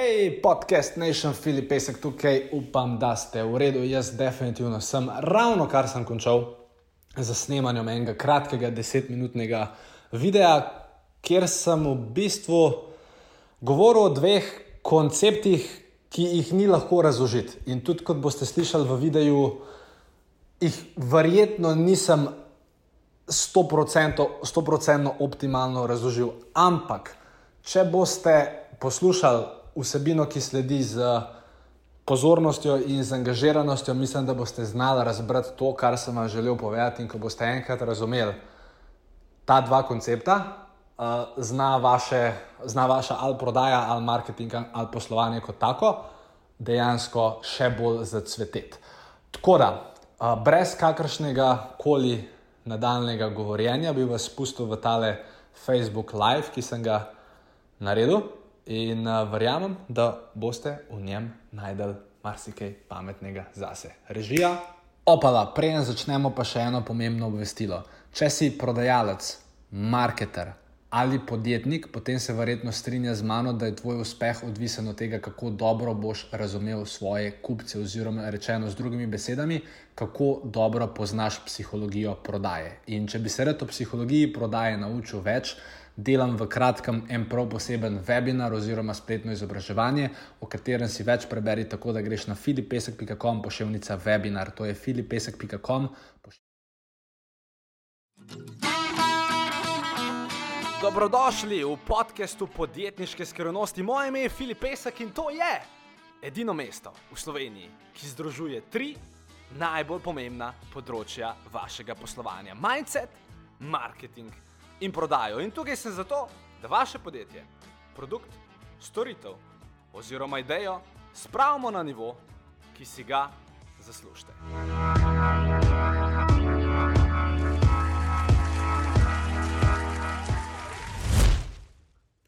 Hej, podcast Nation, Filip Pesek tukaj, upam, da ste v redu. Jaz definitivno sem ravno kar sem končal za snemanjem enega kratkega desetminutnega videa, kjer sem v bistvu govoril o dveh konceptih, ki jih ni lahko razložiti. In tudi kot boste slišali v videu, jih verjetno nisem 100%, 100 optimalno razložil. Ampak, če boste poslušali vsebino, ki sledi z pozornostjo in z angažiranostjo, mislim, da boste znali razbrati to, kar sem vam želel povedati. In ko boste enkrat razumeli ta dva koncepta, uh, zna, vaše, zna vaša ali prodaja, ali marketing, ali poslovanje kot tako, dejansko še bolj zacveteti. Tako da, uh, brez kakršnega koli nadaljnega govorjenja, bi vas spustil v tale Facebook Live, ki sem ga naredil in uh, verjamem, da boste v njem najdel marsikaj pametnega zase. Režija. Opala, preden začnemo, pa še eno pomembno obvestilo. Če si prodajalec, marketer ali podjetnik, potem se verjetno strinja z mano, da je tvoj uspeh odvisen od tega, kako dobro boš razumel svoje kupce, oziroma rečeno z drugimi besedami, kako dobro poznaš psihologijo prodaje. In če bi se rad o psihologiji prodaje naučil več, delam v kratkem en prav poseben webinar oziroma spletno izobraževanje, o katerem si več preberi tako, da greš na filipesek.com pošiljnica webinar. To je filipesek.com. Dobrodošli v podkastu podjetniške skrivnosti. Moje ime je Filip Pesek in to je edino mesto v Sloveniji, ki združuje tri najbolj pomembna področja vašega poslovanja: mindset, marketing in prodajo. In tukaj sem zato, da vaše podjetje, produkt, storitev oziroma idejo spravimo na nivo, ki si ga zaslužite.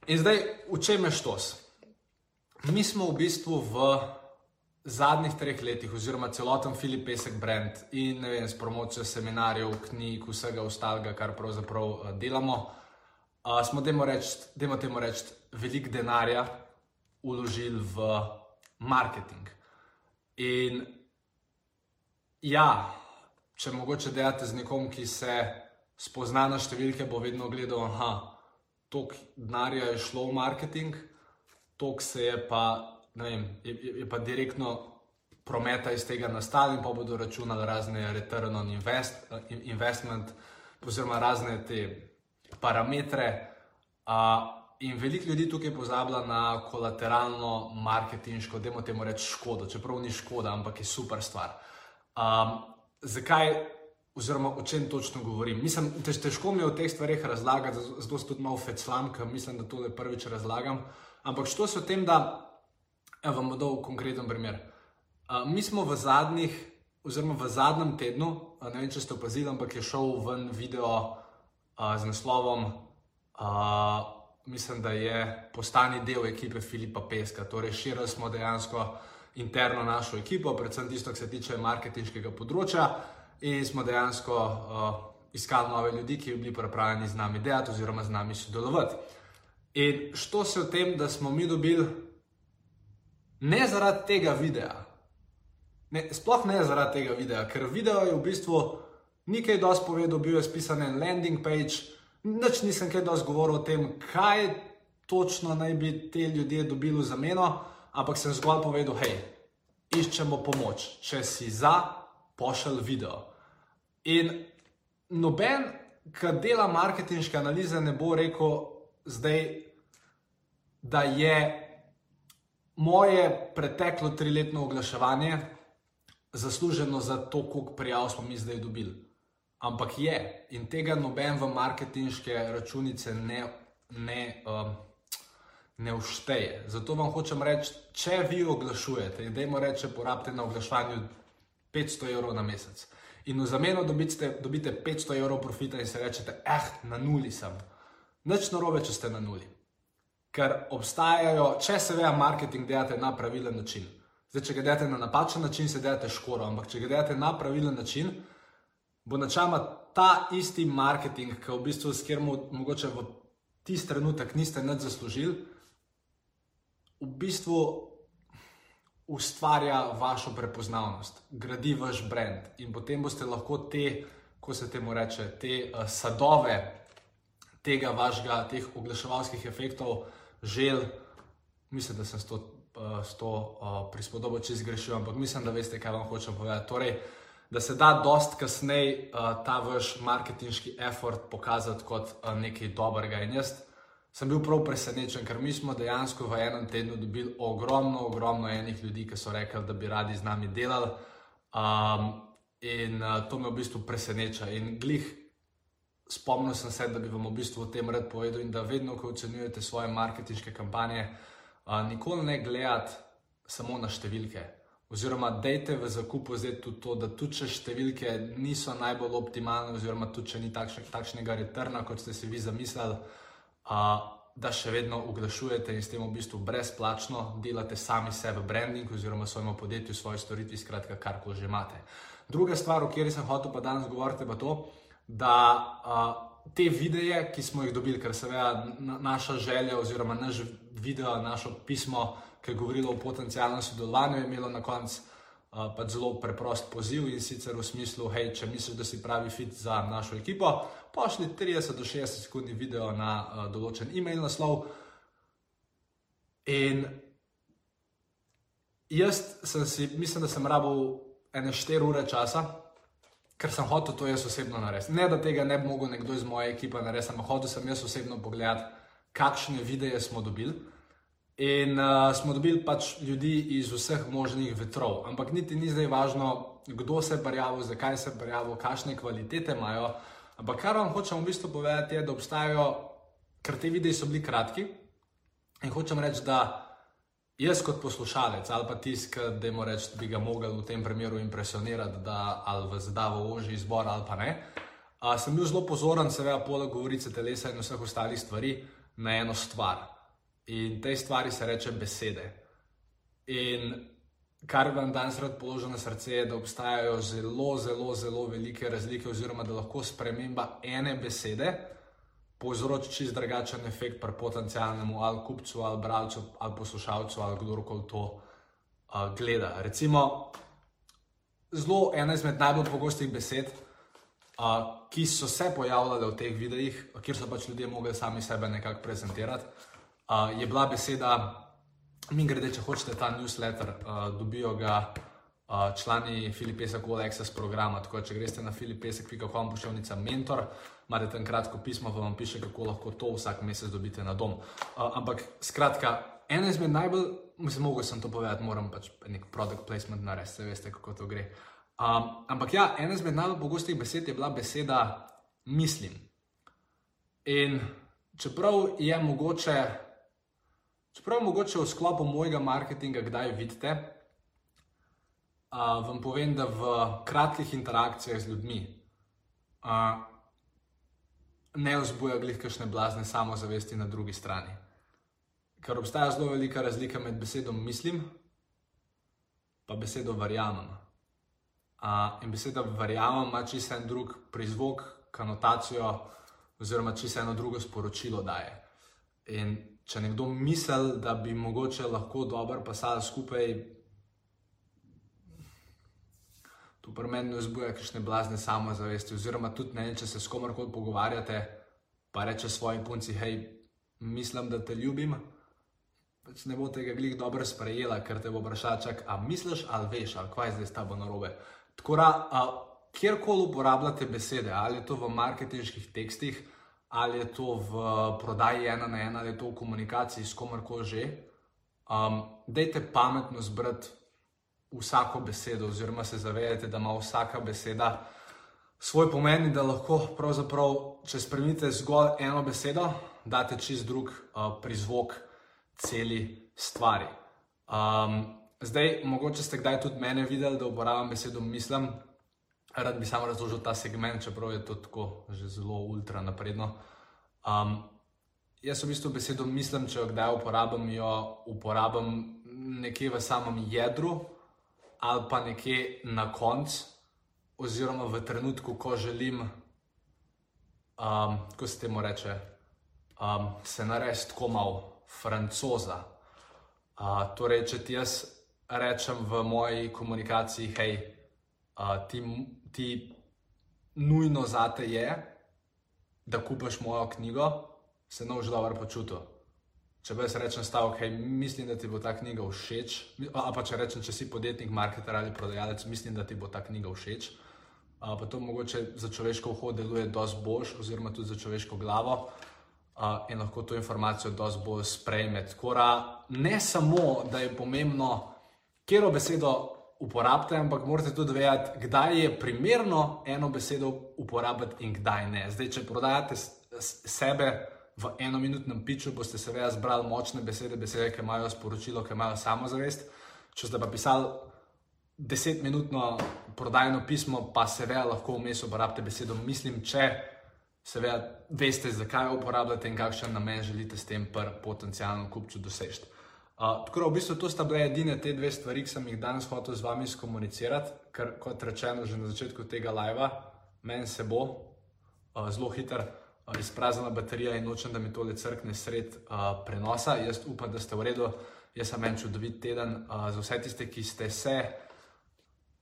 In zdaj, v čem je štos? Mi smo v bistvu v zadnjih treh letih, oziroma celoten Filip Pesek brand in ne vem, s promocijo seminarjev, knjig, vsega ostalega, kar pravzaprav uh, delamo, uh, smo, dajmo temu reči, veliko denarja uložili v marketing. In ja, če mogoče delate z nekom, ki se spozna na številke, bo vedno gledal, da toliko denarja je šlo v marketing, toliko se je pa vem, je, je pa direktno prometa iz tega nastal in pa bodo računali razne return on invest, investment, oziroma razne te parametre. Uh, in veliko ljudi tukaj pozablja na kolateralno marketinško, da imamo temu reči škodo, čeprav ni škoda, ampak je super stvar. Um, zakaj? Oziroma, o čem točno govorim. Mislim, tež, težko mi je o teh stvarih razlagati, zato sem tudi malo feclam, ker mislim, da to le prvič razlagam. Ampak što se o tem, da Evo, vam bom dal konkreten primer. Uh, mi smo v zadnjih, oziroma v zadnjem tednu, uh, ne vem, če ste opazili, ampak je šel ven video uh, z naslovom, uh, mislim, da je postani del ekipe Filipa Peska. Torej, širili smo dejansko interno našo ekipo, predvsem tisto, kar se tiče marketinškega področja, in smo dejansko uh, iskali nove ljudi, ki bi bili pripravljeni z nami delati oziroma z nami sodelovati. In što se o tem, da smo mi dobili ne zaradi tega videa. Ne, sploh ne zaradi tega videa, ker video je v bistvu nekaj dosti povedal, bil je spisan en landing page, nič nisem kaj dosti govoril o tem, kaj točno naj bi te ljudje dobili v zameno, ampak sem zgolj povedal, hej, iščemo pomoč, če si za, pošelj video. In noben, ki dela marketinške analize, ne bo rekel zdaj, da je moje preteklo triletno oglaševanje zasluženo za to, koliko prijav smo mi zdaj dobili. Ampak je in tega noben v marketinške računice ne, ne, um, ne všteje. Zato vam hočem reči, če vi oglašujete in dajmo reči, porabite na oglaševanju 500 evrov na mesec in v zameno dobite, dobite 500 evrov profita in se rečete, eh, na nuli sem. Nič narobe, če ste na nuli ker obstajajo, če se veja marketing delate na pravilen način. Zdaj, če ga delate na napačen način, se delate škoro, ampak če ga delate na pravilen način, bo načeloma ta isti marketing, ki v bistvu s katerim mogoče v tisti trenutek niste nič zaslužili, v bistvu ustvarja vašo prepoznavnost, gradi vaš brand in potem boste lahko te, ko se temu reče, te uh, sadove tega vašega, teh oglaševalskih efektov žel. Mislim, da sem s to, s to uh, prispodobo čez grešil, ampak mislim, da veste, kaj vam hočem povedati. Torej, da se da dost kasneje uh, ta vaš marketinški effort pokazati kot uh, nekaj dobrega. In jaz sem bil prav presenečen, ker mi smo dejansko v enem tednu dobili ogromno, ogromno enih ljudi, ki so rekli, da bi radi z nami delali. Um, in uh, to me v bistvu preseneča. In glih, spomnil sem se, da bi vam v bistvu o tem rad povedal, in da vedno, ko ocenjujete svoje marketinške kampanje, uh, nikoli ne gledate samo na številke. Oziroma, dejte v zakupu zdaj tudi to, da tudi če številke niso najbolj optimalne, oziroma tudi če ni takšne, takšnega returna, kot ste si vi zamislili, da še vedno oglašujete in s tem v bistvu brezplačno delate sami sebe branding oziroma svojemu podjetju, svoje storitvi, skratka, kar koli že imate. Druga stvar, o kateri sem hotel pa danes govoriti, pa to, da uh, te videe, ki smo jih dobili, ker seveda naša želja oziroma naš video, našo pismo, ki je govorilo o potencijalnem sodelovanju, je imelo na koncu pa zelo preprost poziv in sicer v smislu, hej, če misliš, da si pravi fit za našo ekipo, pošli 30 do 60 sekundni video na uh, določen e-mail naslov. In jaz sem si, mislim, da sem rabil ene 4 ure časa, ker sem hotel to jaz osebno narediti. Ne, da tega ne bi mogel nekdo iz moje ekipe narediti, ampak hotel sem jaz osebno pogledati, kakšne videe smo dobili. In uh, smo dobili pač ljudi iz vseh možnih vetrov, ampak niti ni zdaj važno, kdo se je prijavil, zakaj se je prijavil, kakšne kvalitete imajo. Ampak kar vam hočem v bistvu povedati, je, da obstajajo, ker te videi so bili kratki. In hočem reči, da jaz kot poslušalec ali pa tisk, da jim rečem, da bi ga mogel v tem primeru impresionirati, da ali v zadavo oži izbor ali pa ne. Uh, sem bil zelo pozoren, seveda, poleg govorice telesa in vseh ostalih stvari, na eno stvar. In tej stvari se reče besede. In kar vam danes rad položim na srce, je, da obstajajo zelo, zelo, zelo velike razlike, oziroma da lahko sprememba ene besede povzroči čist drugačen efekt pri potencijalnemu ali kupcu, ali bralcu, ali poslušalcu, ali kdorkoli to uh, gleda. Recimo, zelo ena izmed najbolj pogostih besed. Uh, ki so se pojavljale v teh videih, kjer so pač ljudje mogli sami sebe nekako prezentirati, uh, je bila beseda, mi grede, če hočete ta newsletter, uh, dobijo ga člani Filipesa Access programa. Tako da, če greste na filipesek.com, pošiljnica mentor, imate tam kratko pismo, pa vam piše, kako lahko to vsak mesec dobite na dom. Uh, ampak skratka, ena izmed najbolj, mislim, mogel sem to povedati, moram pač nek product placement narediti, veste, kako to gre. Um, ampak ja, ena izmed najbolj pogostih besed je bila beseda mislim. In čeprav je mogoče Čeprav mogoče v sklopu mojega marketinga kdaj vidite, uh, vam povem, da v kratkih interakcijah z ljudmi uh, ne vzbuja glih kakšne blazne samozavesti na drugi strani. Ker obstaja zelo velika razlika med besedo mislim in besedo verjamem. Uh, in beseda verjamem ima čisto en drug prizvok, kanotacijo, oziroma čisto eno drugo sporočilo daje. In če nekdo misli, da bi mogoče lahko dobro pasal skupaj, to pri meni vzbuja kakšne blazne samozavesti. Oziroma, tudi ne, če se s komorkoli pogovarjate, pa reče svoji punci, hej, mislim, da te ljubim. Pač ne bo tega glih dobro sprejela, ker te bo vprašala, čak, a misliš ali veš, ali kaj zdaj s tabo narobe. Tako da, kjerkoli uporabljate besede, ali je to v marketinških tekstih, ali je to v prodaji ena na ena, ali je to v komunikaciji s komarkoli že. Um, dejte pametno zbrati vsako besedo, oziroma se zavedajte, da ima vsaka beseda svoj pomen in da lahko pravzaprav, če spremenite zgolj eno besedo, date čist drug uh, prizvok celi stvari. Um, zdaj, mogoče ste kdaj tudi mene videli, da uporabljam besedo mislim. Rad bi samo razložil ta segment, čeprav je to tako že zelo ultra napredno. Um, jaz v bistvu besedo mislim, če jo kdaj uporabim, jo uporabim nekje v samem jedru ali pa nekje na koncu, oziroma v trenutku, ko želim, um, ko se temu reče, um, se narediti tako malo francoza. Uh, torej, če ti jaz rečem v moji komunikaciji, hej, uh, ti, ti nujno zate je, da kupiš mojo knjigo, se boš dobro počutil. Če bi jaz rečem stavek, hej, mislim, da ti bo ta knjiga všeč, ali pa če rečem, če si podjetnik, marketer ali prodajalec, mislim, da ti bo ta knjiga všeč. Uh, pa to mogoče za človeško uho deluje dosti boljš, oziroma tudi za človeško glavo uh, in lahko to informacijo dosti bolj sprejme. Tako da ne samo, da je pomembno, kje besedo uporabite, ampak morate tudi vedeti, kdaj je primerno eno besedo uporabiti in kdaj ne. Zdaj, če prodajate sebe v enominutnem piču, boste seveda zbrali močne besede, besede, ki imajo sporočilo, ki imajo samozavest. Če ste pa pisali desetminutno prodajno pismo, pa seveda lahko vmes uporabite besedo mislim, če seveda veste, zakaj uporabljate in kakšen namen želite s tem potencijalno kupcu doseči. Uh, tako da v bistvu to sta bile edine te dve stvari, ki sem jih danes hotel z vami skomunicirati, ker kot rečeno že na začetku tega live, meni se bo uh, zelo hiter uh, izpraznila baterija in nočem, da mi tole crkne sred uh, prenosa. Jaz upam, da ste v redu, jaz sem en čudovit teden uh, za vse tiste, ki ste se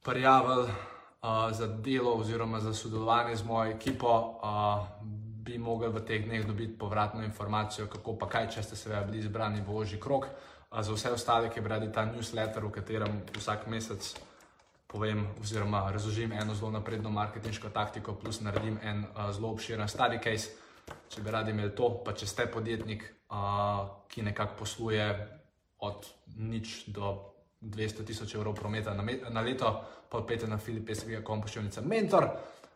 prijavili uh, za delo oziroma za sodelovanje z mojo ekipo, uh, bi mogli v teh dneh dobiti povratno informacijo, kako pa kaj, če ste seveda bili izbrani v ožji krok. Uh, za vse ostale, ki brali ta newsletter, v katerem vsak mesec povem oziroma razložim eno zelo napredno marketinško taktiko, plus naredim en uh, zelo obširen study case. Če bi radi imeli to, pa če ste podjetnik, uh, ki nekako posluje od nič do 200 tisoč evrov prometa na, na leto, pa pete na filipesega kompoščevnica Mentor.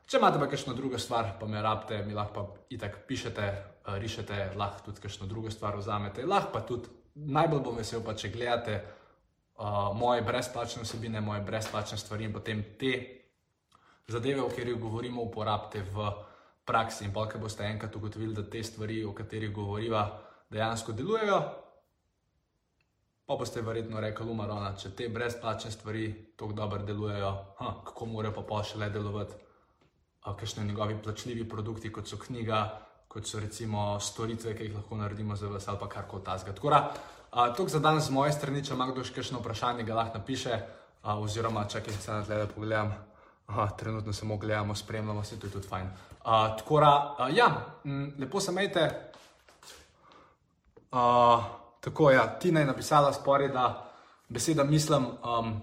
Če imate pa kakšno drugo stvar, pa me rabite, mi lahko pa itak pišete, uh, rišete, lahko tudi kakšno drugo stvar vzamete. Lahko pa tudi, najbolj bom vesel, pa če gledate uh, moje brezplačne vsebine, moje brezplačne stvari in potem te zadeve, o katerih govorimo, uporabite v praksi. In pa, ker boste enkrat ugotovili, da te stvari, o katerih govoriva, dejansko delujejo, Pa boste verjetno rekli, umarona, če te brezplačne stvari tako dobro delujejo, ha, kako morajo pa pa še le delovati, kakšne njegovi plačljivi produkti, kot so knjiga, kot so recimo storitve, ki jih lahko naredimo za vas ali pa kar koli tasga. Tako da, to za danes z moje strani, če ima kdo še kakšno vprašanje, ga lahko napiše, a, oziroma čakaj, se na tle da pogledam. Aha, trenutno samo gledamo, spremljamo se, to je tudi fajn. Uh, tako da, uh, ja, lepo se majte. Uh, Tako je, ja, Tina je napisala spori, da beseda mislim um,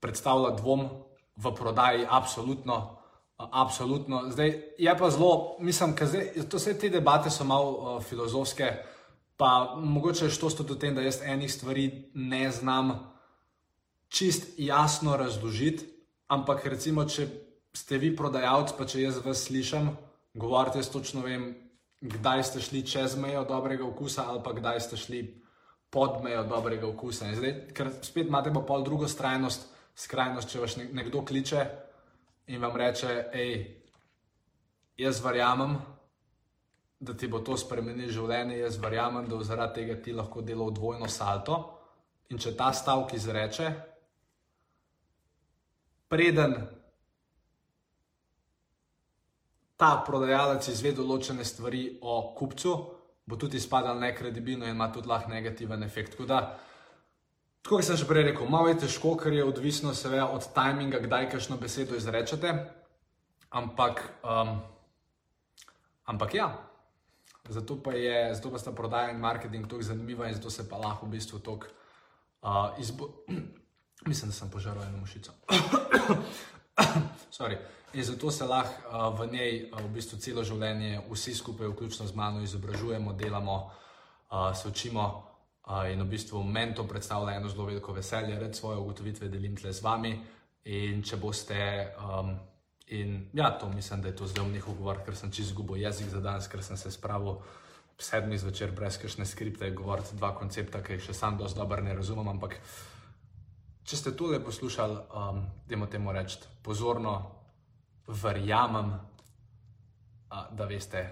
predstavlja dvom v prodaji, absolutno. Absolutno. Zdaj, je pa zelo, mislim, da vse te debate so malo uh, filozofske, pa mogoče je to tudi v tem, da jaz enih stvari ne znam čist jasno razložiti. Ampak, recimo, če ste vi prodajalec, pa če jaz vas slišim, govorite, jaz točno vem, kdaj ste šli čez mejo dobrega okusa, ali pa kdaj ste šli pod mejo dobrega okusa. Zdaj, ker spet imate pa pol drugo skrajnost, skrajnost, če vas nekdo kliče in vam reče, hej, jaz verjamem, da ti bo to spremenilo življenje, jaz verjamem, da zaradi tega ti lahko delo dvojno salto. In če ta stavek izreče, preden ta prodajalec izve določene stvari o kupcu, bo tudi izpadal nekredibilno in ima tudi lahko negativen efekt. Tako da, kot sem že prej rekel, malo je težko, ker je odvisno seveda od tajminga, kdaj kakšno besedo izrečete. Ampak, um, ampak ja, zato pa je, zato pa sta prodaja in marketing tako zanimiva in zato se pa lahko v bistvu tako uh, izbo... Mislim, da sem požaral eno mušico. In zato se lahko uh, v njej uh, v bistvu celo življenje vsi skupaj, vključno z mano, izobražujemo, delamo, uh, se učimo. Uh, in v bistvu meni to predstavlja eno zelo veliko veselje, da svoje ugotovitve delim tle z vami. In če boste, um, in ja, to mislim, da je to zdaj v njihov govor, ker sem čist izgubil jezik za danes, ker sem se spravil sedmi zvečer brez kakšne skripte, govoriti dva koncepta, ki jih še sam dosti dobro ne razumem. Ampak če ste tole poslušali, um, dajmo temu reči pozorno verjamem, da veste,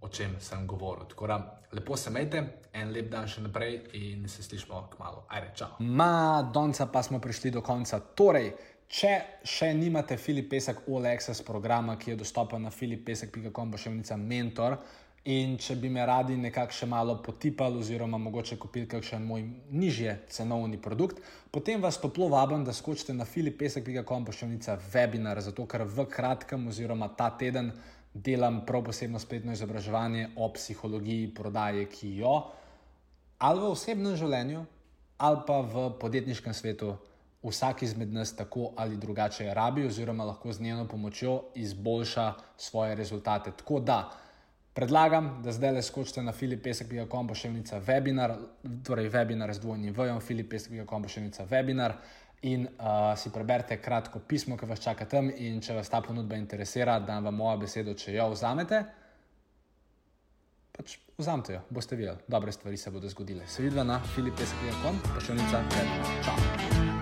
o čem sem govoril. Tako da lepo se imejte, en lep dan še naprej in se slišmo k malu. Ajde, čau. Ma, donca pa smo prišli do konca. Torej, če še nimate Filip Pesek All Access programa, ki je dostopen na filipesek.com, bo še vnica mentor. In če bi me radi nekako še malo potipali, oziroma mogoče kupili kakšen moj nižje cenovni produkt, potem vas toplo vabim, da skočite na filipesek.com pošiljnica webinar, zato ker v kratkem, oziroma ta teden, delam prav posebno spletno izobraževanje o psihologiji prodaje, ki jo ali v osebnem življenju, ali pa v podjetniškem svetu vsak izmed nas tako ali drugače rabi, oziroma lahko z njeno pomočjo izboljša svoje rezultate. Tako da predlagam, da zdaj le skočite na filipesek.com pošiljnica webinar, torej webinar z dvojnim vojom, filipesek.com pošiljnica webinar. In uh, si preberite kratko pismo, ki vas čaka tam, in če vas ta ponudba interesira, da vam moja beseda, če jo vzamete, pač vzamete jo, boste videli, dobre stvari se bodo zgodile. Se vidi na filipesek.com, pa še nica, vedno. Čau!